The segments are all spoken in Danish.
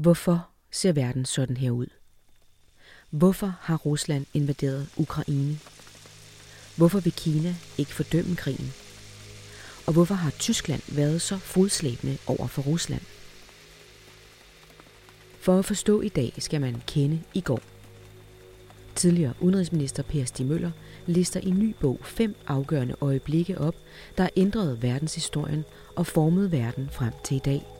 Hvorfor ser verden sådan her ud? Hvorfor har Rusland invaderet Ukraine? Hvorfor vil Kina ikke fordømme krigen? Og hvorfor har Tyskland været så fodslæbende over for Rusland? For at forstå i dag skal man kende i går. Tidligere udenrigsminister Per Stig Møller lister i ny bog fem afgørende øjeblikke op, der ændrede verdenshistorien og formede verden frem til i dag –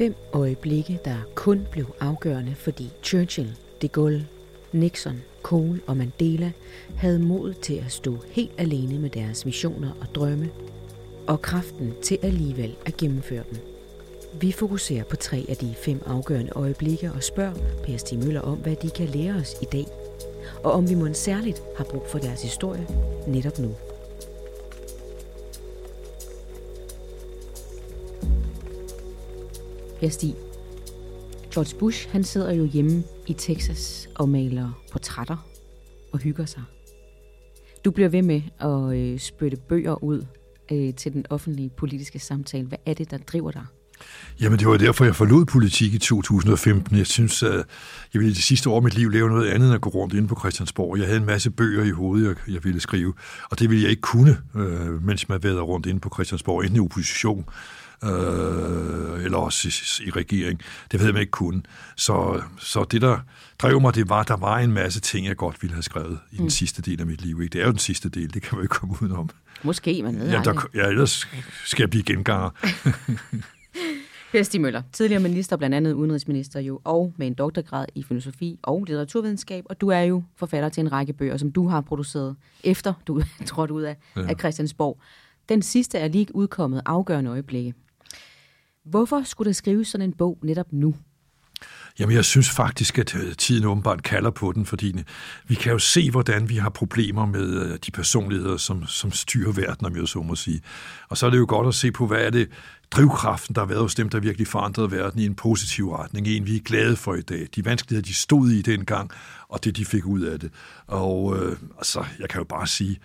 Fem øjeblikke, der kun blev afgørende, fordi Churchill, de Gaulle, Nixon, Kohl og Mandela havde mod til at stå helt alene med deres visioner og drømme, og kraften til alligevel at gennemføre dem. Vi fokuserer på tre af de fem afgørende øjeblikke og spørger Per Stig Møller om, hvad de kan lære os i dag, og om vi må særligt har brug for deres historie netop nu. Per Stig. George Bush, han sidder jo hjemme i Texas og maler portrætter og hygger sig. Du bliver ved med at øh, spytte bøger ud øh, til den offentlige politiske samtale. Hvad er det, der driver dig? Jamen, det var derfor, jeg forlod politik i 2015. Jeg synes, at jeg ville det sidste år af mit liv lave noget andet end at gå rundt inde på Christiansborg. Jeg havde en masse bøger i hovedet, jeg ville skrive, og det ville jeg ikke kunne, øh, mens man været rundt inde på Christiansborg, enten i opposition øh, eller også i, i regering. Det ved man ikke kun. Så, så det, der drev mig, det var, at der var en masse ting, jeg godt ville have skrevet i den mm. sidste del af mit liv. Ikke? Det er jo den sidste del, det kan man jo ikke komme udenom. Måske, man ved ja, der, ja, ellers skal jeg blive genganger. Per Stig Møller, tidligere minister, blandt andet udenrigsminister jo, og med en doktorgrad i filosofi og litteraturvidenskab, og du er jo forfatter til en række bøger, som du har produceret efter du trådte ud af, ja. af Christiansborg. Den sidste er lige udkommet afgørende øjeblikke. Hvorfor skulle der skrives sådan en bog netop nu? Jamen, jeg synes faktisk, at øh, tiden åbenbart kalder på den, fordi øh, vi kan jo se, hvordan vi har problemer med øh, de personligheder, som, som styrer verden, om jeg så må sige. Og så er det jo godt at se på, hvad er det drivkraften, der har været hos dem, der virkelig forandrede verden i en positiv retning. En, vi er glade for i dag. De vanskeligheder, de stod i dengang, og det, de fik ud af det. Og øh, altså, jeg kan jo bare sige,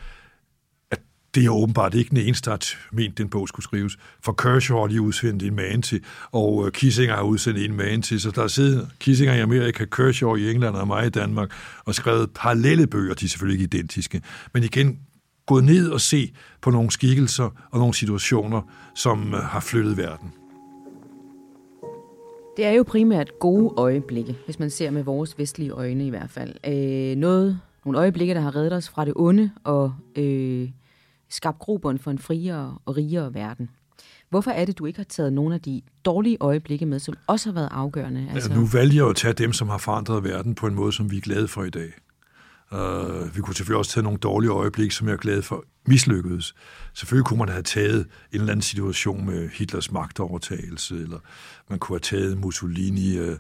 det er åbenbart ikke den eneste, der ment, den bog skulle skrives. For Kershaw har lige udsendt en man til, og øh, Kissinger har udsendt en man til, så der er siddet Kissinger i Amerika, Kershaw i England og mig i Danmark, og skrevet parallelle bøger, de er selvfølgelig ikke identiske, men igen gået ned og se på nogle skikkelser og nogle situationer, som øh, har flyttet verden. Det er jo primært gode øjeblikke, hvis man ser med vores vestlige øjne i hvert fald. Øh, noget, nogle øjeblikke, der har reddet os fra det onde og øh, skabt grobund for en friere og rigere verden. Hvorfor er det, du ikke har taget nogle af de dårlige øjeblikke med, som også har været afgørende? Altså... Ja, nu vælger jeg at tage dem, som har forandret verden på en måde, som vi er glade for i dag. Uh, vi kunne selvfølgelig også tage nogle dårlige øjeblikke, som jeg er glad for mislykkedes. Selvfølgelig kunne man have taget en eller anden situation med Hitlers magtovertagelse, eller man kunne have taget Mussolini... Uh,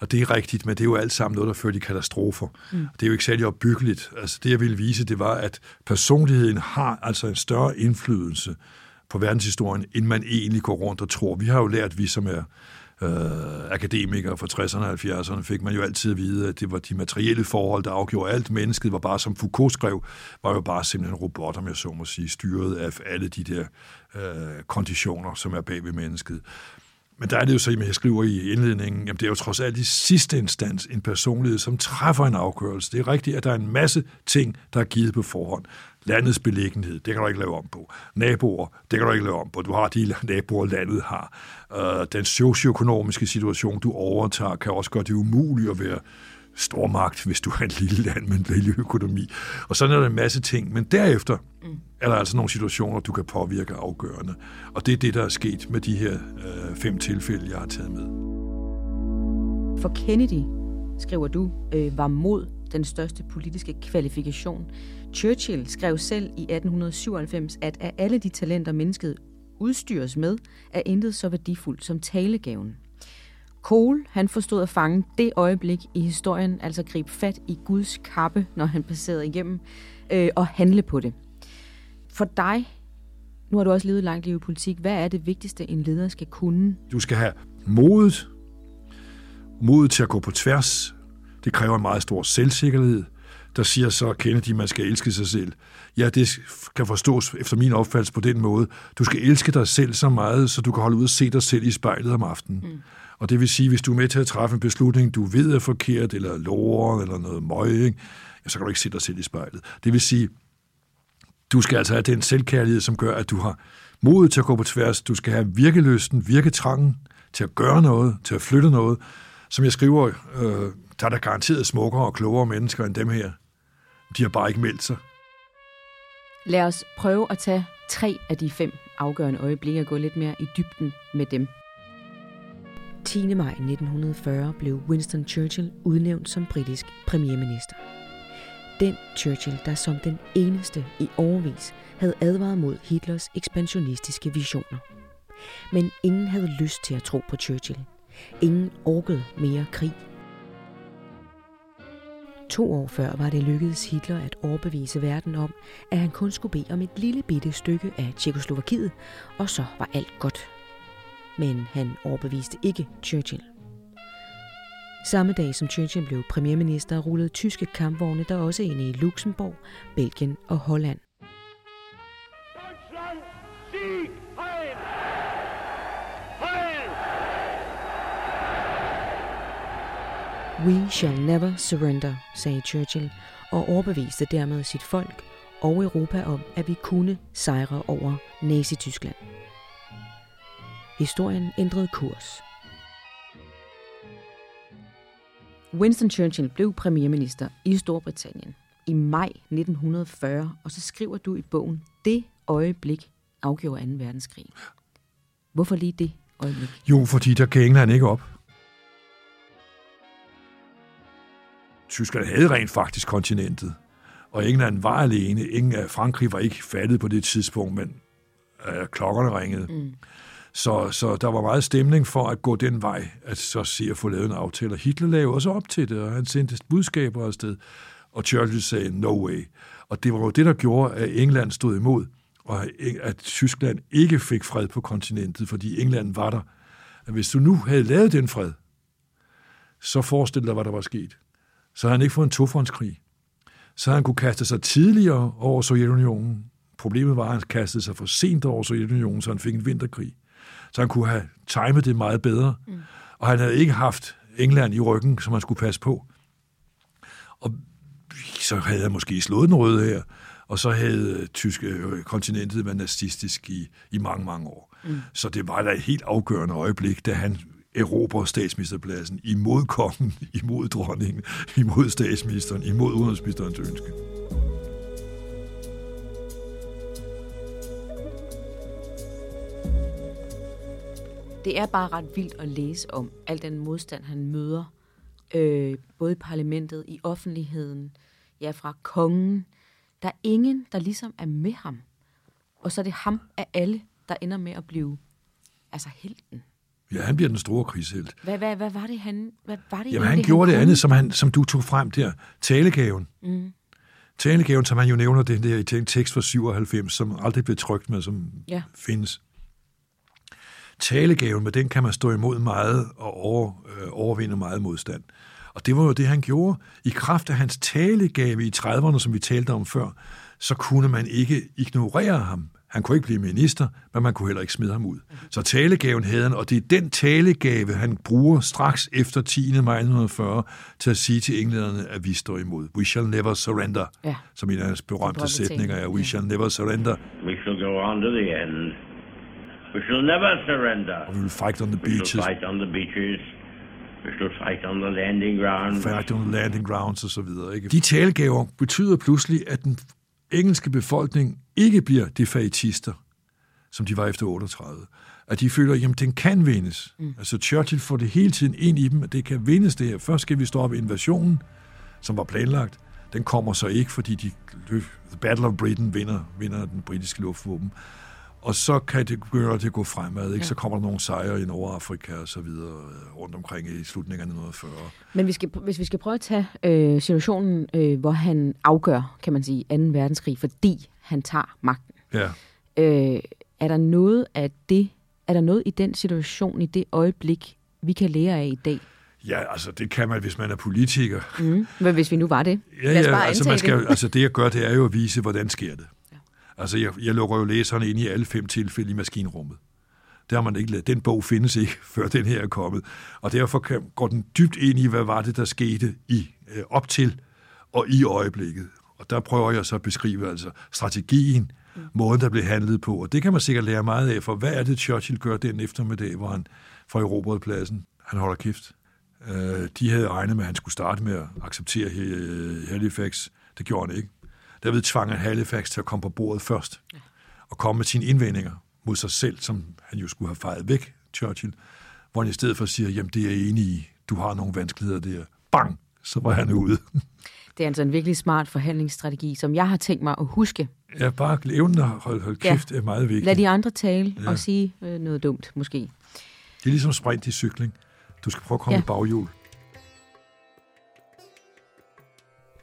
og det er rigtigt, men det er jo alt sammen noget, der fører til katastrofer. Mm. Det er jo ikke særlig opbyggeligt. Altså det, jeg ville vise, det var, at personligheden har altså en større indflydelse på verdenshistorien, end man egentlig går rundt og tror. Vi har jo lært, vi som er øh, akademikere fra 60'erne og 70'erne, fik man jo altid at vide, at det var de materielle forhold, der afgjorde alt. Mennesket var bare, som Foucault skrev, var jo bare simpelthen en robot, om jeg så må sige, styret af alle de der øh, konditioner, som er bag ved mennesket. Men der er det jo så, at jeg skriver i indledningen, jamen det er jo trods alt i sidste instans en personlighed, som træffer en afgørelse. Det er rigtigt, at der er en masse ting, der er givet på forhånd. Landets beliggenhed, det kan du ikke lave om på. Naboer, det kan du ikke lave om på. Du har de naboer, landet har. Øh, den socioøkonomiske situation, du overtager, kan også gøre det umuligt at være stormagt, hvis du er et lille land med en lille økonomi. Og sådan er der en masse ting. Men derefter mm er der altså nogle situationer, du kan påvirke afgørende. Og det er det, der er sket med de her øh, fem tilfælde, jeg har taget med. For Kennedy, skriver du, øh, var mod den største politiske kvalifikation. Churchill skrev selv i 1897, at af alle de talenter, mennesket udstyres med, er intet så værdifuldt som talegaven. Cole, han forstod at fange det øjeblik i historien, altså gribe fat i Guds kappe, når han passerede igennem, øh, og handle på det. For dig, nu har du også levet langt liv i politik, hvad er det vigtigste, en leder skal kunne? Du skal have modet, modet til at gå på tværs. Det kræver en meget stor selvsikkerhed. der siger så Kennedy, man skal elske sig selv. Ja, det kan forstås efter min opfattelse på den måde. Du skal elske dig selv så meget, så du kan holde ud og se dig selv i spejlet om aftenen. Mm. Og det vil sige, hvis du er med til at træffe en beslutning, du ved er forkert, eller lover, eller noget møg? Ja, så kan du ikke se dig selv i spejlet. Det vil sige, du skal altså have den selvkærlighed, som gør, at du har modet til at gå på tværs. Du skal have virkelysten, virketrangen til at gøre noget, til at flytte noget. Som jeg skriver, øh, der er der garanteret smukkere og klogere mennesker end dem her. De har bare ikke meldt sig. Lad os prøve at tage tre af de fem afgørende øjeblikke og gå lidt mere i dybden med dem. 10. maj 1940 blev Winston Churchill udnævnt som britisk premierminister. Den Churchill, der som den eneste i overvis havde advaret mod Hitlers ekspansionistiske visioner. Men ingen havde lyst til at tro på Churchill. Ingen orkede mere krig. To år før var det lykkedes Hitler at overbevise verden om, at han kun skulle bede om et lille bitte stykke af Tjekoslovakiet, og så var alt godt. Men han overbeviste ikke Churchill. Samme dag som Churchill blev premierminister, rullede tyske kampvogne der også ind i Luxembourg, Belgien og Holland. We shall never surrender, sagde Churchill, og overbeviste dermed sit folk og Europa om, at vi kunne sejre over Nazi-Tyskland. Historien ændrede kurs. Winston Churchill blev premierminister i Storbritannien i maj 1940, og så skriver du i bogen, det øjeblik afgjorde 2. verdenskrig. Hvorfor lige det øjeblik? Jo, fordi der gav England ikke op. Tyskland havde rent faktisk kontinentet, og England var alene. Ingen af Frankrig var ikke fattet på det tidspunkt, men øh, klokkerne ringede. Mm. Så, så der var meget stemning for at gå den vej, at så se at få lavet en aftale. Og Hitler lavede også op til det, og han sendte budskaber afsted. Og Churchill sagde, no way. Og det var jo det, der gjorde, at England stod imod, og at Tyskland ikke fik fred på kontinentet, fordi England var der. At hvis du nu havde lavet den fred, så forestil dig, hvad der var sket. Så havde han ikke fået en tofrontskrig. Så havde han kunne kaste sig tidligere over Sovjetunionen. Problemet var, at han kastede sig for sent over Sovjetunionen, så han fik en vinterkrig så han kunne have timet det meget bedre. Mm. Og han havde ikke haft England i ryggen, som han skulle passe på. Og så havde han måske slået den røde her, og så havde tyske øh, kontinentet været nazistisk i, i mange, mange år. Mm. Så det var da et helt afgørende øjeblik, da han erobrer statsministerpladsen imod kongen, imod dronningen, imod statsministeren, imod udenrigsministerens ønske. Det er bare ret vildt at læse om al den modstand, han møder, øh, både i parlamentet, i offentligheden, ja, fra kongen. Der er ingen, der ligesom er med ham. Og så er det ham af alle, der ender med at blive altså helten. Ja, han bliver den store krigshelt. Hvad, hvad, hvad var det, han... Hvad var det, Jamen, han det, gjorde han det andet, som, han, som du tog frem der. Talegaven. Mm. Talegaven, som han jo nævner, det der tekst fra 97, som aldrig blev trygt, men som ja. findes talegaven, med den kan man stå imod meget og over, øh, overvinde meget modstand. Og det var jo det, han gjorde. I kraft af hans talegave i 30'erne, som vi talte om før, så kunne man ikke ignorere ham. Han kunne ikke blive minister, men man kunne heller ikke smide ham ud. Så talegaven havde han, og det er den talegave, han bruger straks efter 10. maj 1940 til at sige til englænderne, at vi står imod. We shall never surrender, ja. som en af hans berømte sætninger er. We shall never surrender. We shall go on to the end. We shall never surrender. Vi vil fight on the beaches. We shall fight on the beaches. We shall fight on the landing grounds. Fight on the landing grounds og så videre. Ikke? De talgaver betyder pludselig, at den engelske befolkning ikke bliver defaitister, som de var efter 38. At de føler, at den kan vindes. Mm. Altså Churchill får det hele tiden ind i dem, at det kan vindes det her. Først skal vi stoppe invasionen, som var planlagt. Den kommer så ikke, fordi de, The Battle of Britain vinder, vinder den britiske luftvåben og så kan det gøre det gå fremad. Ikke? Ja. Så kommer der nogle sejre i Nordafrika og så videre øh, rundt omkring i slutningen af 1940. Men vi skal, hvis vi skal prøve at tage øh, situationen, øh, hvor han afgør, kan man sige, 2. verdenskrig, fordi han tager magten. Ja. Øh, er der noget af det, er der noget i den situation, i det øjeblik, vi kan lære af i dag? Ja, altså det kan man, hvis man er politiker. Mm. Men hvis vi nu var det? Ja, ja altså, man skal, det. altså det jeg gør, det er jo at vise, hvordan sker det. Altså jeg, jeg lukker jo læserne ind i alle fem tilfælde i maskinrummet. Det har man ikke lavet. Den bog findes ikke, før den her er kommet. Og derfor kan, går den dybt ind i, hvad var det, der skete i øh, op til og i øjeblikket. Og der prøver jeg så at beskrive altså strategien, mm. måden, der blev handlet på. Og det kan man sikkert lære meget af, for hvad er det, Churchill gør den eftermiddag, hvor han får erobret pladsen? Han holder kæft. Øh, de havde regnet med, at han skulle starte med at acceptere Halifax. Det gjorde han ikke. Derved tvang han Halifax til at komme på bordet først og komme med sine indvendinger mod sig selv, som han jo skulle have fejret væk, Churchill, hvor han i stedet for siger, jamen det er jeg enig i, du har nogle vanskeligheder der. Bang! Så var han ude. Det er altså en virkelig smart forhandlingsstrategi, som jeg har tænkt mig at huske. Ja, bare evnen at holde, holde kæft ja. er meget vigtigt. Lad de andre tale ja. og sige øh, noget dumt, måske. Det er ligesom sprint i cykling. Du skal prøve at komme ja. i baghjul.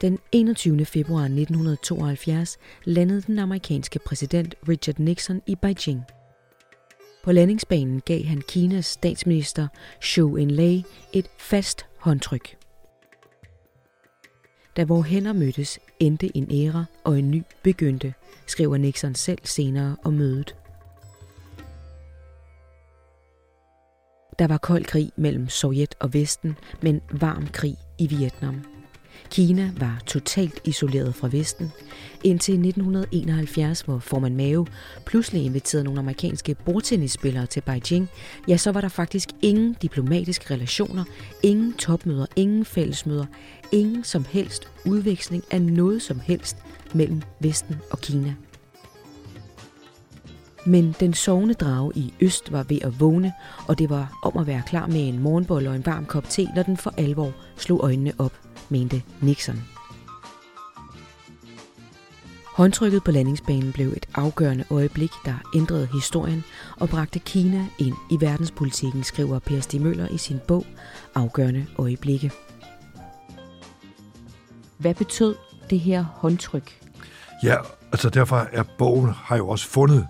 Den 21. februar 1972 landede den amerikanske præsident Richard Nixon i Beijing. På landingsbanen gav han Kinas statsminister Zhou Enlai et fast håndtryk. Da vores hænder mødtes, endte en æra og en ny begyndte, skriver Nixon selv senere om mødet. Der var kold krig mellem Sovjet og Vesten, men varm krig i Vietnam. Kina var totalt isoleret fra Vesten, indtil 1971, hvor formand Mao pludselig inviterede nogle amerikanske bordtennisspillere til Beijing, ja, så var der faktisk ingen diplomatiske relationer, ingen topmøder, ingen fællesmøder, ingen som helst udveksling af noget som helst mellem Vesten og Kina. Men den sovende drage i øst var ved at vågne, og det var om at være klar med en morgenbolle og en varm kop te, når den for alvor slog øjnene op, mente Nixon. Håndtrykket på landingsbanen blev et afgørende øjeblik, der ændrede historien og bragte Kina ind i verdenspolitikken, skriver Per Stig Møller i sin bog Afgørende øjeblikke. Hvad betød det her håndtryk? Ja, altså derfor er bogen har jo også fundet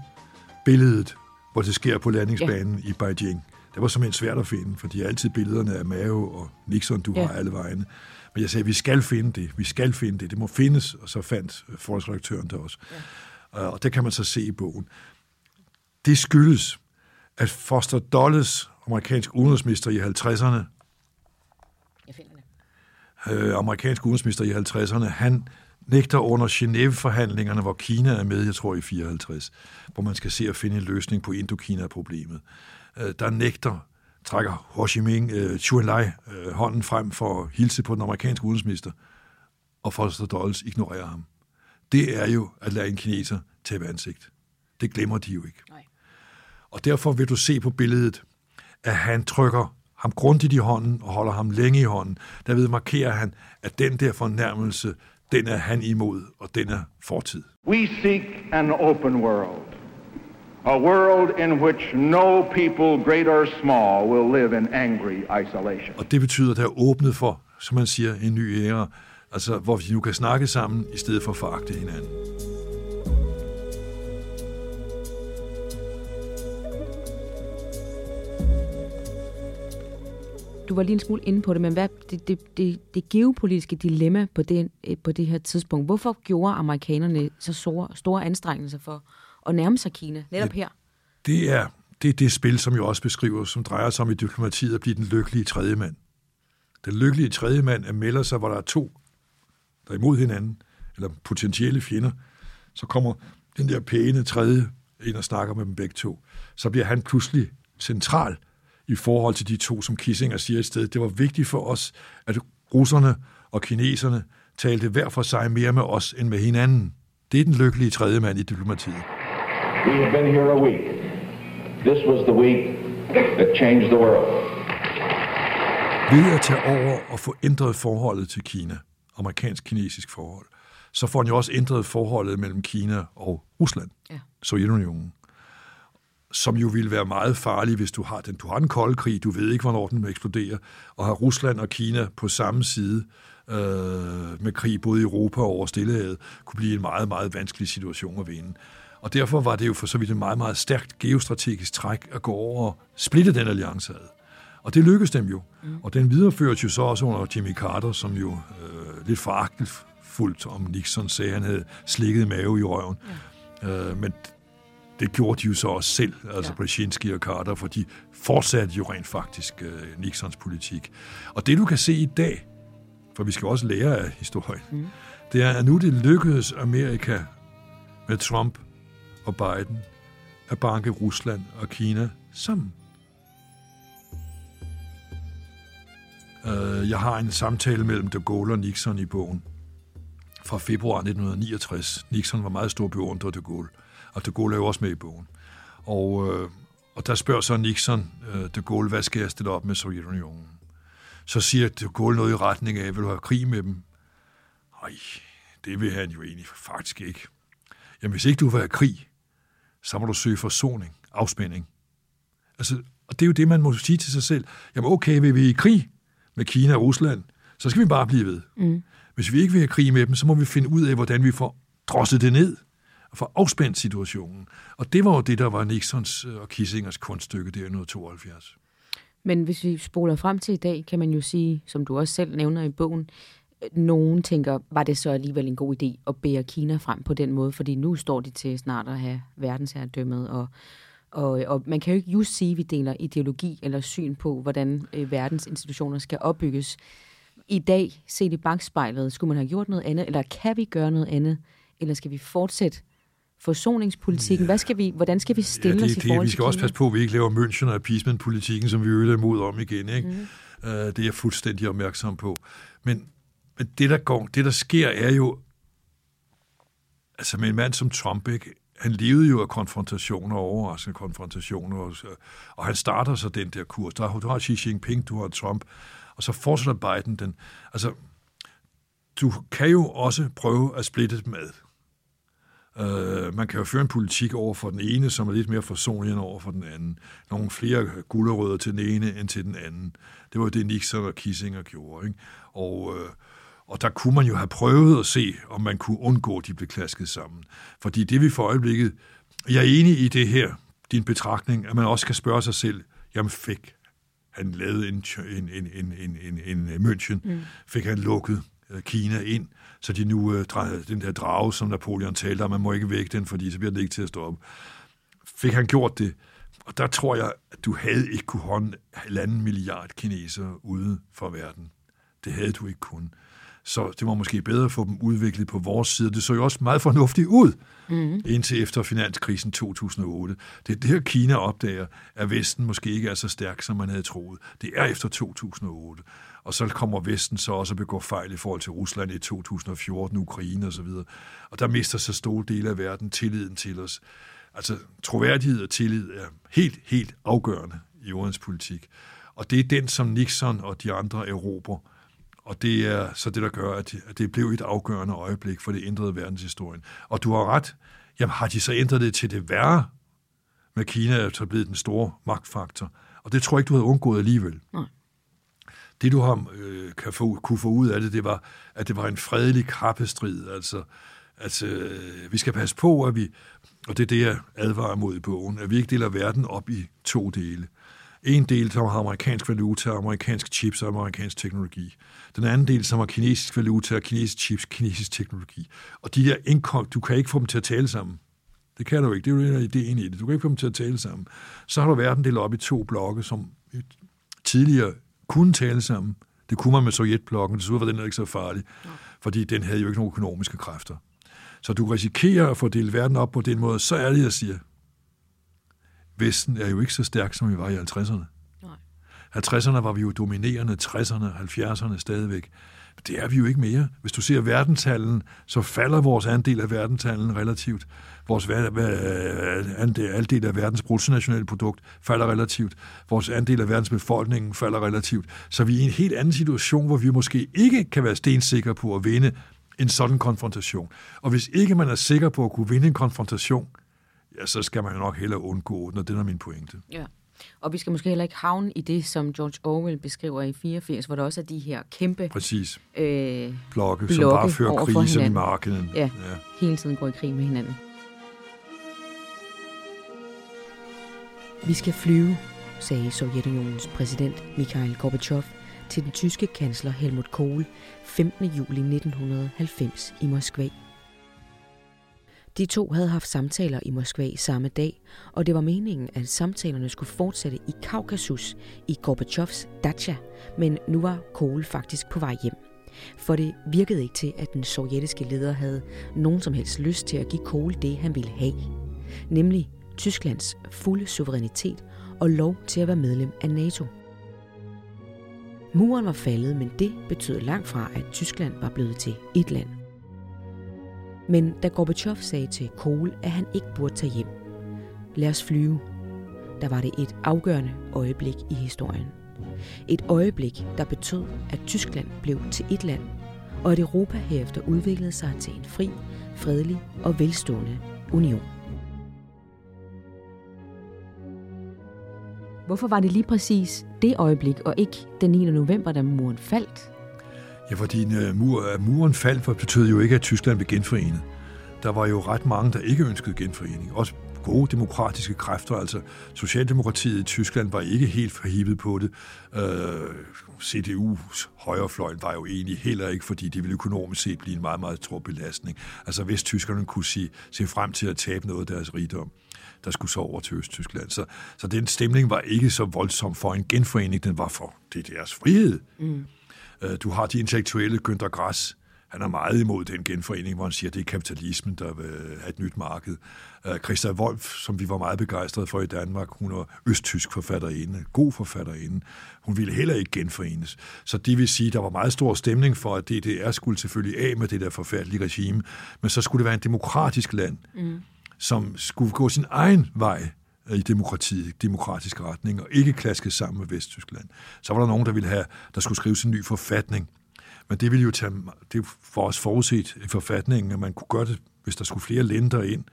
billedet, hvor det sker på landingsbanen ja. i Beijing. Det var simpelthen svært at finde, for de er altid billederne af Mao og Nixon, du ja. har alle vegne. Men jeg sagde, vi skal finde det, vi skal finde det, det må findes, og så fandt forholdsredaktøren det også. Ja. Og det kan man så se i bogen. Det skyldes, at Foster Dulles, amerikansk udenrigsminister i 50'erne, jeg finder det. Øh, amerikansk udenrigsminister i 50'erne, han nægter under Genève-forhandlingerne, hvor Kina er med, jeg tror i 54, hvor man skal se at finde en løsning på Indokina-problemet. Øh, der nægter, trækker Ho Chi Minh, uh, Chu Enlai, uh, hånden frem for at hilse på den amerikanske udenrigsminister, og Foster Dulles ignorerer ham. Det er jo at lade en kineser tage ansigt. Det glemmer de jo ikke. Nej. Og derfor vil du se på billedet, at han trykker ham grundigt i hånden og holder ham længe i hånden. Derved markerer han, at den der fornærmelse, den er han imod, og den er fortid. We seek an open world. A world in which no people, great or small, will live in angry isolation. Og det betyder, at der er åbnet for, som man siger, en ny æra, altså hvor vi nu kan snakke sammen, i stedet for at foragte hinanden. du var lige en smule inde på det, men hvad det, det, det, det geopolitiske dilemma på det, på det her tidspunkt, hvorfor gjorde amerikanerne så store, store anstrengelser for at nærme sig Kina netop her? Det er det, er det spil, som jo også beskriver, som drejer sig om i diplomatiet at blive den lykkelige tredje mand. Den lykkelige tredje mand er melder sig, hvor der er to, der er imod hinanden, eller potentielle fjender. Så kommer den der pæne tredje ind og snakker med dem begge to. Så bliver han pludselig central i forhold til de to, som Kissinger siger et sted. Det var vigtigt for os, at russerne og kineserne talte hver for sig mere med os end med hinanden. Det er den lykkelige tredje mand i diplomatiet. We have been here a week. This was the week that changed the world. Ved at tage over og få ændret forholdet til Kina, amerikansk-kinesisk forhold, så får han jo også ændret forholdet mellem Kina og Rusland, ja. Sovjetunionen som jo ville være meget farlig, hvis du har den. Du har en kold krig, du ved ikke, hvornår den vil eksplodere, og har Rusland og Kina på samme side øh, med krig både i Europa og over Stillehavet, kunne blive en meget, meget vanskelig situation at vinde. Og derfor var det jo for så vidt et meget, meget stærkt geostrategisk træk at gå over og splitte den alliance ad. Og det lykkedes dem jo. Mm. Og den videreførtes jo så også under Jimmy Carter, som jo øh, lidt foragtelsesfuldt om Nixon sagde, at han havde slikket mave i røven. Ja. Øh, men det gjorde de jo så også selv, altså ja. Brzezinski og Carter, for de fortsatte jo rent faktisk øh, Nixons politik. Og det du kan se i dag, for vi skal også lære af historien, mm. det er, at nu det lykkedes Amerika med Trump og Biden at banke Rusland og Kina sammen. Øh, jeg har en samtale mellem de Gaulle og Nixon i bogen fra februar 1969. Nixon var meget stor beundrer de Gaulle, og de Gaulle er jo også med i bogen. Og, øh, og der spørger så Nixon øh, de Gaulle, hvad skal jeg stille op med Sovjetunionen? Så siger de Gaulle noget i retning af, vil du have krig med dem? Nej, det vil han jo egentlig faktisk ikke. Jamen, hvis ikke du vil have krig, så må du søge forsoning, afspænding. Altså, og det er jo det, man må sige til sig selv. Jamen, okay, vil vi i krig med Kina og Rusland, så skal vi bare blive ved. Mm. Hvis vi ikke vil have krig med dem, så må vi finde ud af, hvordan vi får drosset det ned og får afspændt situationen. Og det var jo det, der var Nixons øh, og Kissingers kunststykke der i 1972. Men hvis vi spoler frem til i dag, kan man jo sige, som du også selv nævner i bogen, nogen tænker, var det så alligevel en god idé at bære Kina frem på den måde, fordi nu står de til snart at have verdensherredømmet, og, og, og man kan jo ikke just sige, at vi deler ideologi eller syn på, hvordan øh, verdens institutioner skal opbygges. I dag, set i bagspejlet, skulle man have gjort noget andet, eller kan vi gøre noget andet, eller skal vi fortsætte forsoningspolitikken? Hvad skal vi, hvordan skal vi stille ja, det, os i forhold det, Vi skal også passe på, at vi ikke laver München og appeasement-politikken, som vi øger imod om igen. Ikke? Mm. Uh, det er jeg fuldstændig opmærksom på. Men men det, der går, det, der sker, er jo, altså med en mand som Trump, ikke? han levede jo af konfrontationer, overraskende konfrontationer, og, og han starter så den der kurs. Der, du har Xi Jinping, du har Trump, og så fortsætter Biden den. Altså, du kan jo også prøve at splitte dem ad. Uh, man kan jo føre en politik over for den ene, som er lidt mere forsonlig end over for den anden. Nogle flere gulderødder til den ene end til den anden. Det var jo det, Nixon og Kissinger gjorde. Ikke? Og, uh, og der kunne man jo have prøvet at se, om man kunne undgå, at de blev klasket sammen. Fordi det vi for øjeblikket... Jeg er enig i det her, din betragtning, at man også kan spørge sig selv, jamen fik han lavet en, en, en, en, en, en, en München, mm. fik han lukket øh, Kina ind, så de nu, øh, den der drage, som Napoleon talte om, man må ikke vække den, fordi så bliver det ikke til at stå op. Fik han gjort det, og der tror jeg, at du havde ikke kunne hånd halvanden milliard kinesere ude for verden. Det havde du ikke kun. Så det var måske bedre at få dem udviklet på vores side. Det så jo også meget fornuftigt ud, mm. indtil efter finanskrisen 2008. Det er der, Kina opdager, at Vesten måske ikke er så stærk, som man havde troet. Det er efter 2008. Og så kommer Vesten så også at begå fejl i forhold til Rusland i 2014, Ukraine osv. Og der mister så store dele af verden tilliden til os. Altså, troværdighed og tillid er helt, helt afgørende i udenrigspolitik. Og det er den, som Nixon og de andre erobrer og det er så det, der gør, at det blev et afgørende øjeblik for det ændrede verdenshistorien. Og du har ret. Jamen, har de så ændret det til det værre? Med Kina er så blevet den store magtfaktor. Og det tror jeg ikke, du havde undgået alligevel. Nej. Det, du har, øh, kan få, kunne få ud af det, det var, at det var en fredelig kappestrid. Altså, at øh, vi skal passe på, at vi, og det er det, jeg advarer mod i bogen, at vi ikke deler verden op i to dele. En del, som har amerikansk valuta, amerikansk chips og amerikansk teknologi. Den anden del, som har kinesisk valuta, kinesisk chips, kinesisk teknologi. Og de der indkom, du kan ikke få dem til at tale sammen. Det kan du ikke. Det er jo en af ideen i det. Du kan ikke få dem til at tale sammen. Så har du verden delt op i to blokke, som tidligere kunne tale sammen. Det kunne man med Sovjetblokken, desuden var den ikke så farlig, fordi den havde jo ikke nogen økonomiske kræfter. Så du risikerer at få delt verden op på den måde. Så er det, jeg siger, Vesten er jo ikke så stærk, som vi var i 50'erne. 50'erne var vi jo dominerende, 60'erne, 70'erne stadigvæk. Det er vi jo ikke mere. Hvis du ser verdenshallen, så falder vores andel af verdenshallen relativt. Vores andel af verdens bruttonationale produkt falder relativt. Vores andel af verdens befolkning falder relativt. Så vi er i en helt anden situation, hvor vi måske ikke kan være stensikre på at vinde en sådan konfrontation. Og hvis ikke man er sikker på at kunne vinde en konfrontation, ja, så skal man jo nok hellere undgå den, og det er min pointe. Ja. Og vi skal måske heller ikke havne i det, som George Orwell beskriver i 84, hvor der også er de her kæmpe... Præcis. Øh, blokke, som bare fører krise i markedet. Ja, ja, hele tiden går i krig med hinanden. Vi skal flyve, sagde Sovjetunionens præsident Mikhail Gorbachev til den tyske kansler Helmut Kohl 15. juli 1990 i Moskva. De to havde haft samtaler i Moskva samme dag, og det var meningen, at samtalerne skulle fortsætte i Kaukasus i Gorbachevs dacha, men nu var Kohl faktisk på vej hjem. For det virkede ikke til, at den sovjetiske leder havde nogen som helst lyst til at give Kohl det, han ville have. Nemlig Tysklands fulde suverænitet og lov til at være medlem af NATO. Muren var faldet, men det betød langt fra, at Tyskland var blevet til et land. Men da Gorbachev sagde til Kohl, at han ikke burde tage hjem, lad os flyve, der var det et afgørende øjeblik i historien. Et øjeblik, der betød, at Tyskland blev til et land, og at Europa herefter udviklede sig til en fri, fredelig og velstående union. Hvorfor var det lige præcis det øjeblik, og ikke den 9. november, da muren faldt? Ja, fordi øh, mur, øh, muren faldt for betød jo ikke, at Tyskland blev genforenet. Der var jo ret mange, der ikke ønskede genforening. Også gode demokratiske kræfter. Altså, Socialdemokratiet i Tyskland var ikke helt forhibet på det. Øh, CDU's højrefløjen var jo egentlig heller ikke, fordi det ville økonomisk set blive en meget, meget stor belastning. Altså, hvis tyskerne kunne se, se frem til at tabe noget af deres rigdom der skulle så over til Østtyskland. Så, så den stemning var ikke så voldsom for en genforening, den var for det deres frihed. Mm. Øh, du har de intellektuelle Günther Grass, han er meget imod den genforening, hvor han siger, at det er kapitalismen, der vil have et nyt marked. Uh, Christa Wolf, som vi var meget begejstrede for i Danmark, hun er østtysk forfatterinde, god forfatterinde. Hun ville heller ikke genforenes. Så det vil sige, at der var meget stor stemning for, at DDR skulle selvfølgelig af med det der forfærdelige regime, men så skulle det være en demokratisk land. Mm som skulle gå sin egen vej i demokrati, demokratisk retning, og ikke klaske sammen med Vesttyskland. Så var der nogen, der ville have, der skulle skrives en ny forfatning. Men det ville jo tage, det for os forudset i forfatningen, at man kunne gøre det, hvis der skulle flere lænder ind,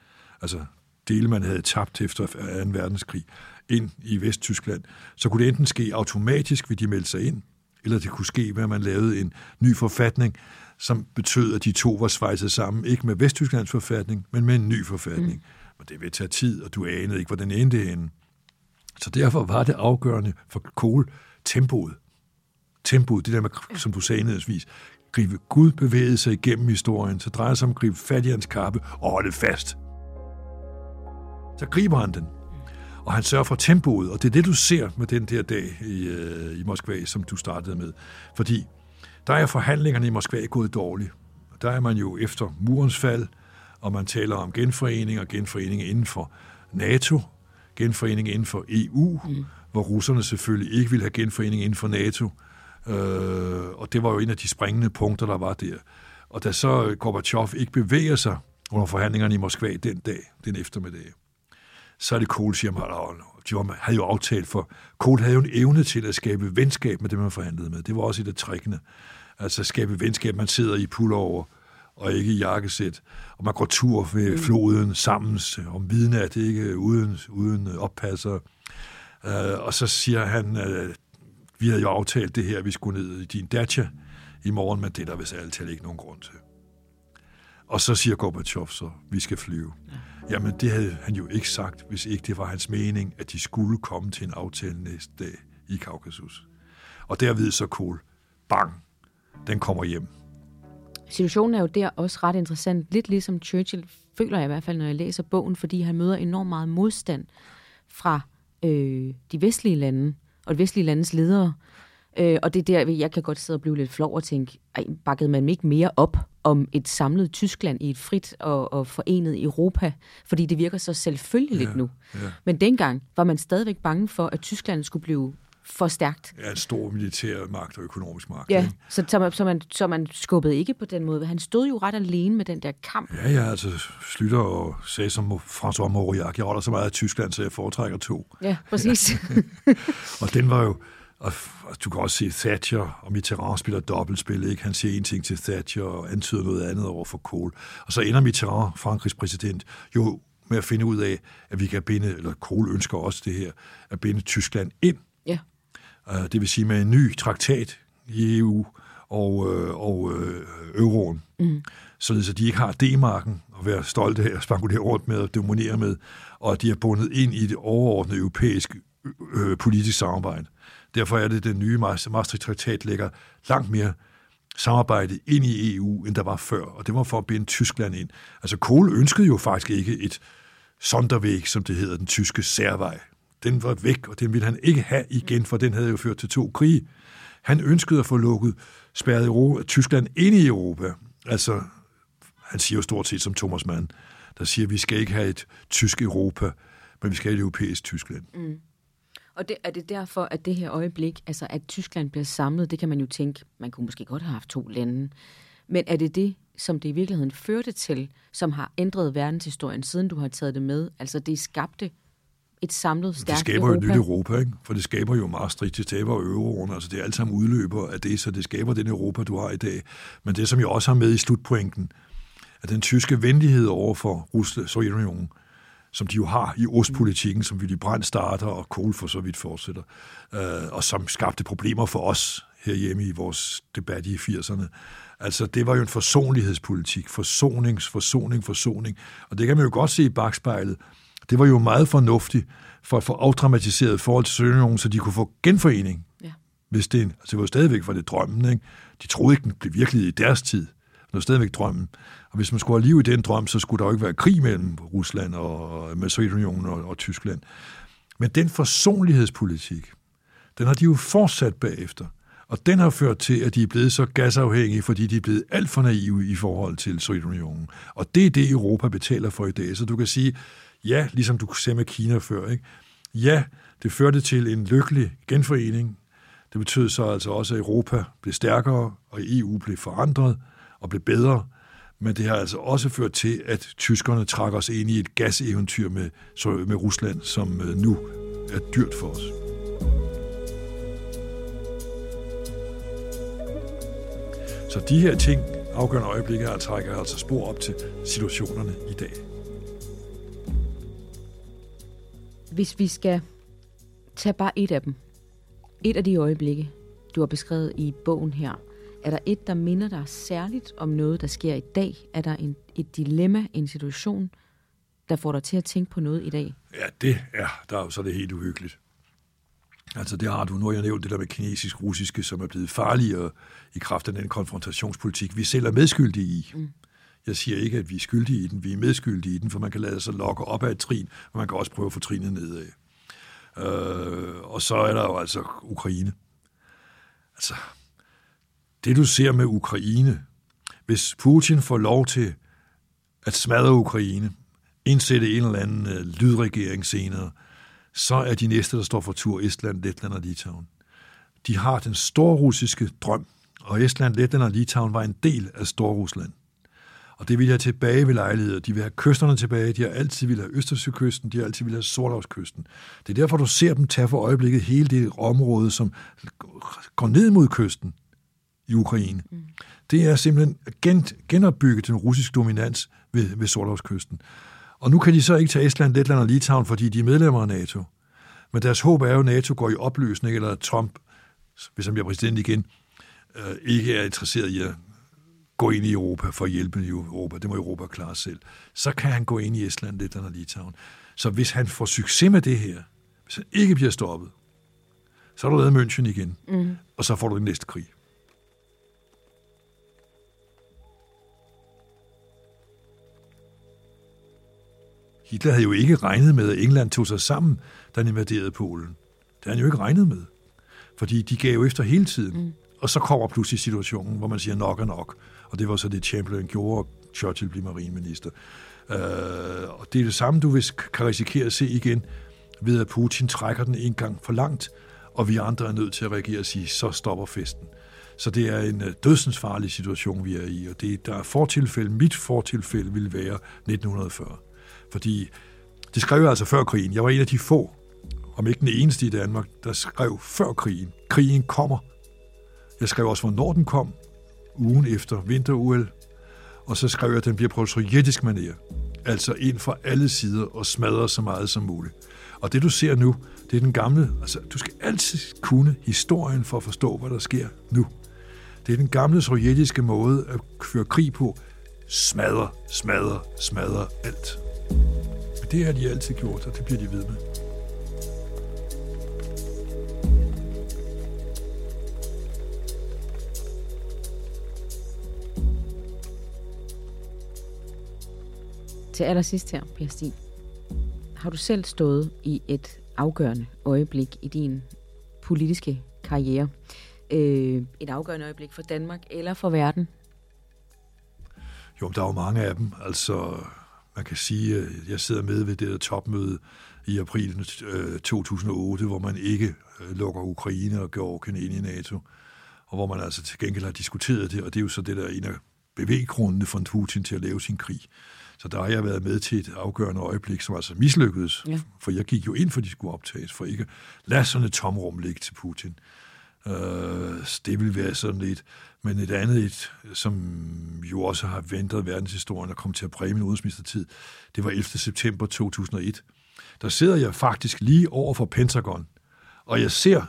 altså dele, man havde tabt efter 2. verdenskrig, ind i Vesttyskland, så kunne det enten ske automatisk, ved de meldte sig ind, eller det kunne ske, ved at man lavede en ny forfatning, som betød, at de to var svejset sammen, ikke med Vesttysklands forfatning, men med en ny forfatning. Mm. Og det vil tage tid, og du anede ikke, hvor den endte henne. Så derfor var det afgørende for Kohl tempoet. Tempoet, det der med, som du sagde indledningsvis, gribe Gud bevægede sig igennem historien, så drejer det sig om at gribe fat i hans kappe og holde fast. Så griber han den. Og han sørger for tempoet, og det er det, du ser med den der dag i, øh, i Moskva, som du startede med. Fordi der er forhandlingerne i Moskva gået dårligt. Der er man jo efter murens fald, og man taler om genforening og genforening inden for NATO, genforening inden for EU, mm. hvor russerne selvfølgelig ikke ville have genforening inden for NATO. Øh, og det var jo en af de springende punkter, der var der. Og da så Gorbachev ikke bevæger sig under forhandlingerne i Moskva den dag, den eftermiddag, så er det Kohl, siger man, de var, havde jo aftalt, for Kohl havde jo en evne til at skabe venskab med det, man forhandlede med. Det var også et af trækkene. Altså skabe venskab, man sidder i pullover og ikke i jakkesæt, og man går tur ved mm. floden sammen om midnat, ikke uden, uden oppasser. Uh, og så siger han, uh, vi havde jo aftalt det her, vi skulle ned i din dacha i morgen, men det er der vist altid ikke nogen grund til. Og så siger Gorbachev så, vi skal flyve. Ja. Jamen, det havde han jo ikke sagt, hvis ikke det var hans mening, at de skulle komme til en aftale næste dag i Kaukasus. Og der ved så Kohl, bang, den kommer hjem. Situationen er jo der også ret interessant. Lidt ligesom Churchill, føler jeg i hvert fald, når jeg læser bogen, fordi han møder enormt meget modstand fra øh, de vestlige lande og de vestlige landes ledere. Øh, og det er der, jeg kan godt sidde og blive lidt flov og tænke, ej, bakkede man ikke mere op om et samlet Tyskland i et frit og, og forenet Europa? Fordi det virker så selvfølgeligt ja, nu. Ja. Men dengang var man stadigvæk bange for, at Tyskland skulle blive for stærkt. Ja, en stor militær magt og økonomisk magt. Ja, så, så, man, så, man, så man skubbede ikke på den måde. Han stod jo ret alene med den der kamp. Ja, ja, altså Slytter og sagde som François Mauriac, jeg holder så meget af Tyskland, så jeg foretrækker to. Ja, præcis. og den var jo, og du kan også se Thatcher og Mitterrand spiller dobbeltspil. Ikke? Han siger en ting til Thatcher og antyder noget andet over for Kohl. Og så ender Mitterrand, Frankrigs præsident, jo med at finde ud af, at vi kan binde, eller Kohl ønsker også det her, at binde Tyskland ind Øh, det vil sige med en ny traktat i EU og, øh, og øh, euroen, mm. således at de ikke har D-marken at være stolte af at spankulere rundt med og dominere med, og at de er bundet ind i det overordnede europæiske øh, politisk samarbejde. Derfor er det, den nye Maastricht-traktat lægger langt mere samarbejde ind i EU, end der var før, og det var for at binde Tyskland ind. Altså Kohl ønskede jo faktisk ikke et Sondervæg, som det hedder, den tyske særvej. Den var væk, og den ville han ikke have igen, for den havde jo ført til to krige. Han ønskede at få lukket spærret Europa, Tyskland ind i Europa. Altså, han siger jo stort set som Thomas Mann, der siger, at vi skal ikke have et tysk Europa, men vi skal have et europæisk Tyskland. Mm. Og det, er det derfor, at det her øjeblik, altså at Tyskland bliver samlet, det kan man jo tænke, man kunne måske godt have haft to lande. Men er det det, som det i virkeligheden førte til, som har ændret verdenshistorien, siden du har taget det med? Altså det skabte et samlet, stærkt Det skaber Europa. jo et nyt Europa, ikke? for det skaber jo Maastricht, det skaber euroen, altså det er alt sammen udløber af det, så det skaber den Europa, du har i dag. Men det, som jeg også har med i slutpointen, at den tyske venlighed over for Rusland, Sovjetunionen, som de jo har i ostpolitikken, som Willy Brandt starter, og Kohl for så vidt fortsætter, øh, og som skabte problemer for os herhjemme i vores debat i 80'erne. Altså, det var jo en forsonlighedspolitik. Forsonings, forsoning, forsoning. Og det kan man jo godt se i bagspejlet. Det var jo meget fornuftigt for at få afdramatiseret forhold til Sønderjylland, så de kunne få genforening. Ja. Hvis det, altså det var stadigvæk for det drømmen. Ikke? De troede ikke, den blev virkelig i deres tid. Det var stadigvæk drømmen. Og hvis man skulle have liv i den drøm, så skulle der jo ikke være krig mellem Rusland og med Sovjetunionen og, og Tyskland. Men den forsonlighedspolitik, den har de jo fortsat bagefter. Og den har ført til, at de er blevet så gasafhængige, fordi de er blevet alt for naive i forhold til Sovjetunionen. Og det er det, Europa betaler for i dag. Så du kan sige, ja, ligesom du ser med Kina før, ikke? ja, det førte til en lykkelig genforening. Det betød så altså også, at Europa blev stærkere, og EU blev forandret og blev bedre. Men det har altså også ført til, at tyskerne trækker os ind i et gaseventyr med, med Rusland, som øh, nu er dyrt for os. Så de her ting, afgørende øjeblikke, trækker altså spor op til situationerne i dag. Hvis vi skal tage bare et af dem, et af de øjeblikke, du har beskrevet i bogen her, er der et, der minder dig særligt om noget, der sker i dag? Er der en, et dilemma, en situation, der får dig til at tænke på noget i dag? Ja, det er, der er jo så det helt uhyggeligt. Altså det har du, nu har jeg nævnt det der med kinesisk-russiske, som er blevet farligere i kraft af den konfrontationspolitik, vi selv er medskyldige i. Mm. Jeg siger ikke, at vi er skyldige i den, vi er medskyldige i den, for man kan lade sig lokke op af et trin, og man kan også prøve at få trinet nedad. Øh, og så er der jo altså Ukraine. Altså, det du ser med Ukraine, hvis Putin får lov til at smadre Ukraine, indsætte en eller anden øh, lydregering senere, så er de næste, der står for tur, Estland, Letland og Litauen. De har den storrussiske drøm, og Estland, Letland og Litauen var en del af Storrusland. Og det vil jeg tilbage ved lejligheder. De vil have kysterne tilbage. De har altid vil have Østersøkysten. De har altid vil have Sorthavskysten. Det er derfor, du ser dem tage for øjeblikket hele det område, som går ned mod kysten i Ukraine. Mm. Det er simpelthen gen, genopbygge den russiske dominans ved, ved Sorthavskysten. Og nu kan de så ikke tage Estland, Letland og Litauen, fordi de er medlemmer af NATO. Men deres håb er jo, at NATO går i opløsning, eller at Trump, hvis han bliver præsident igen, øh, ikke er interesseret i at gå ind i Europa for at hjælpe i Europa. Det må Europa klare selv. Så kan han gå ind i Estland, Letland og Litauen. Så hvis han får succes med det her, hvis han ikke bliver stoppet, så har du lavet München igen, mm. og så får du den næste krig. Hitler havde jo ikke regnet med, at England tog sig sammen, da han invaderede Polen. Det havde han jo ikke regnet med. Fordi de gav jo efter hele tiden. Mm. Og så kommer pludselig situationen, hvor man siger nok er nok. Og det var så det, Chamberlain gjorde, og Churchill blev marineminister. Øh, og det er det samme, du kan risikere at se igen, ved at Putin trækker den en gang for langt, og vi andre er nødt til at reagere og sige, så stopper festen. Så det er en øh, dødsensfarlig situation, vi er i, og det, der er fortilfælde, mit fortilfælde ville være 1940. Fordi det skrev jeg altså før krigen. Jeg var en af de få, om ikke den eneste i Danmark, der skrev før krigen. Krigen kommer. Jeg skrev også, hvornår den kom, ugen efter vinter og så skrev jeg, at den bliver på sovjetisk manér. Altså ind fra alle sider og smadrer så meget som muligt. Og det du ser nu, det er den gamle, altså du skal altid kunne historien for at forstå, hvad der sker nu. Det er den gamle sovjetiske måde at føre krig på. Smadre, smadre, smadre alt. Men det har de altid gjort, og det bliver de ved med. Til allersidst her, Per Stig. Har du selv stået i et afgørende øjeblik i din politiske karriere? Øh, et afgørende øjeblik for Danmark eller for verden? Jo, der er jo mange af dem. Altså, man kan sige, at jeg sidder med ved det der topmøde i april øh, 2008, hvor man ikke øh, lukker Ukraine og Georgien ind i NATO, og hvor man altså til gengæld har diskuteret det, og det er jo så det, der er en af bevæggrundene for Putin til at lave sin krig. Så der har jeg været med til et afgørende øjeblik, som altså mislykkedes, ja. for jeg gik jo ind for, de skulle optages, for ikke lade sådan et tomrum ligge til Putin. Uh, det vil være sådan lidt. Men et andet, et, som jo også har ventet verdenshistorien og kom til at præge min udenrigsministertid, det var 11. september 2001. Der sidder jeg faktisk lige over for Pentagon, og jeg ser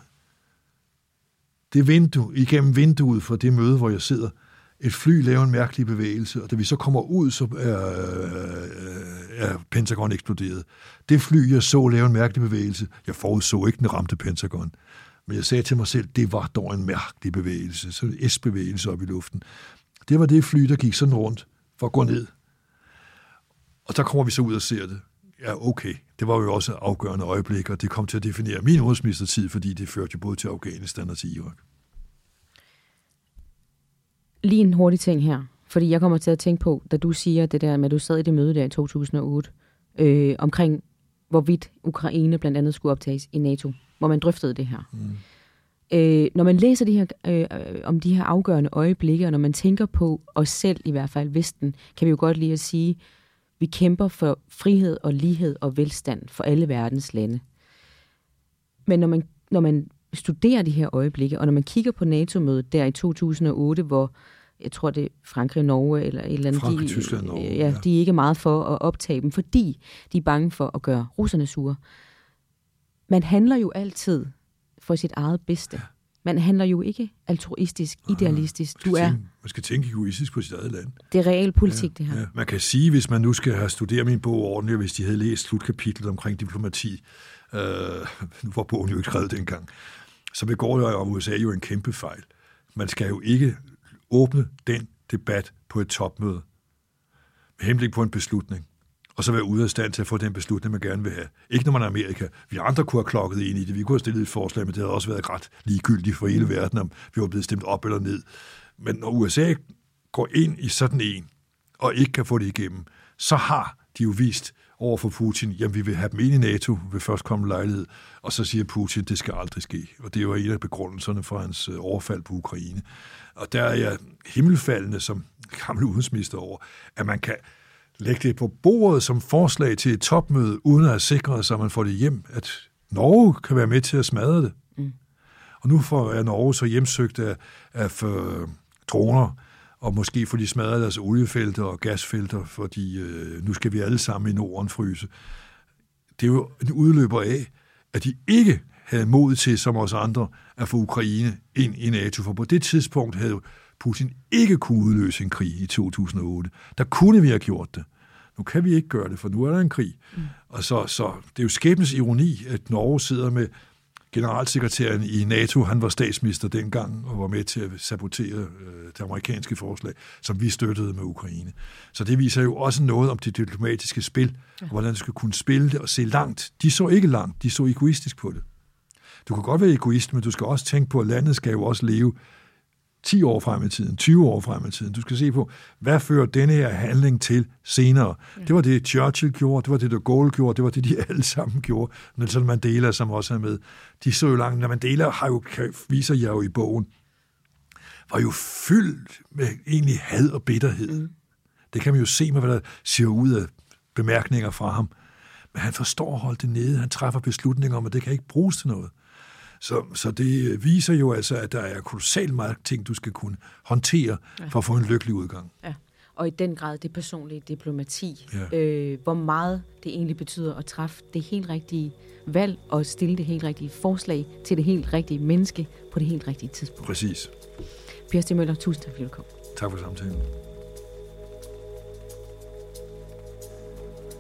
det vindue, igennem vinduet for det møde, hvor jeg sidder, et fly laver en mærkelig bevægelse, og da vi så kommer ud, så er, øh, er Pentagon eksploderet. Det fly, jeg så lave en mærkelig bevægelse, jeg forudså ikke, den ramte Pentagon. Men jeg sagde til mig selv, det var dog en mærkelig bevægelse, så en S-bevægelse op i luften. Det var det fly, der gik sådan rundt for at gå ned. Og så kommer vi så ud og ser det. Ja, okay. Det var jo også afgørende øjeblik, og det kom til at definere min udenrigsministertid, fordi det førte jo både til Afghanistan og til Irak. Lige en hurtig ting her, fordi jeg kommer til at tænke på, da du siger det der med, at du sad i det møde der i 2008, øh, omkring hvorvidt Ukraine blandt andet skulle optages i NATO, hvor man drøftede det her. Mm. Øh, når man læser de her, øh, om de her afgørende øjeblikke, og når man tænker på os selv, i hvert fald Vesten, kan vi jo godt lige at sige, vi kæmper for frihed og lighed og velstand for alle verdens lande. Men når man, når man studerer de her øjeblikke, og når man kigger på NATO-mødet der i 2008, hvor jeg tror det er Frankrig, Norge eller et eller andet, Frankrig, de, Tyskland, Norge, ja, ja. de er ikke meget for at optage dem, fordi de er bange for at gøre russerne sure. Man handler jo altid for sit eget bedste. Ja. Man handler jo ikke altruistisk, idealistisk. Du er, tænke, man skal tænke egoistisk på sit eget land. Det er real politik, ja, det her. Ja. Man kan sige, hvis man nu skal have studeret min bog ordentligt, hvis de havde læst slutkapitlet omkring diplomati, øh, nu var bogen jo ikke skrevet dengang, så begår jeg om USA jo en kæmpe fejl. Man skal jo ikke åbne den debat på et topmøde med henblik på en beslutning, og så være ude af stand til at få den beslutning, man gerne vil have. Ikke når man er Amerika. Vi andre kunne have klokket ind i det. Vi kunne have stillet et forslag, men det havde også været ret ligegyldigt for hele verden, om vi var blevet stemt op eller ned. Men når USA går ind i sådan en, og ikke kan få det igennem, så har de jo vist over for Putin, jamen vi vil have dem ind i NATO ved førstkommende lejlighed, og så siger Putin, det skal aldrig ske. Og det jo en af begrundelserne for hans øh, overfald på Ukraine. Og der er jeg himmelfaldende som gammel udenrigsminister over, at man kan lægge det på bordet som forslag til et topmøde, uden at have sikret sig, at man får det hjem, at Norge kan være med til at smadre det. Mm. Og nu får Norge så hjemsøgt af, af øh, droner, og måske får de smadret deres oliefelter og gasfelter, fordi øh, nu skal vi alle sammen i Norden fryse. Det er jo en udløber af, at de ikke havde mod til, som os andre, at få Ukraine ind i NATO. For på det tidspunkt havde Putin ikke kunne udløse en krig i 2008. Der kunne vi have gjort det. Nu kan vi ikke gøre det, for nu er der en krig. Mm. Og så, så det er jo skæbnes ironi, at Norge sidder med generalsekretæren i NATO, han var statsminister dengang og var med til at sabotere øh, det amerikanske forslag, som vi støttede med Ukraine. Så det viser jo også noget om det diplomatiske spil, og hvordan det skal kunne spille det og se langt. De så ikke langt, de så egoistisk på det. Du kan godt være egoist, men du skal også tænke på, at landet skal jo også leve 10 år frem i tiden, 20 år frem i tiden. Du skal se på, hvad fører denne her handling til senere. Ja. Det var det, Churchill gjorde, det var det, de Gaulle gjorde, det var det, de alle sammen gjorde. Nelson Mandela, som også er med, de så jo langt. Når Mandela har jo, viser jeg jo i bogen, var jo fyldt med egentlig had og bitterhed. Mm. Det kan man jo se med, hvad der siger ud af bemærkninger fra ham. Men han forstår at holde det nede. Han træffer beslutninger om, at det kan ikke bruges til noget. Så, så det viser jo altså, at der er kolossalt meget ting, du skal kunne håndtere ja. for at få en lykkelig udgang. Ja. Og i den grad det personlige diplomati, ja. øh, hvor meget det egentlig betyder at træffe det helt rigtige valg og stille det helt rigtige forslag til det helt rigtige menneske på det helt rigtige tidspunkt. Præcis. Per Stig Møller, tusind tak for at Tak for samtalen.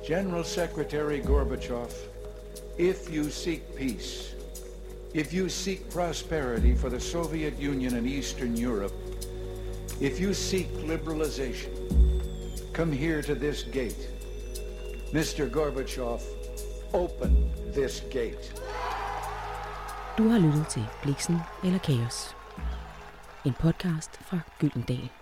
General Secretary Gorbachev, if you seek peace, If you seek prosperity for the Soviet Union and Eastern Europe, if you seek liberalization, come here to this gate. Mr. Gorbachev, open this gate. Du har lyttet til Bliksen eller Kaos. En podcast fra Gyldendal.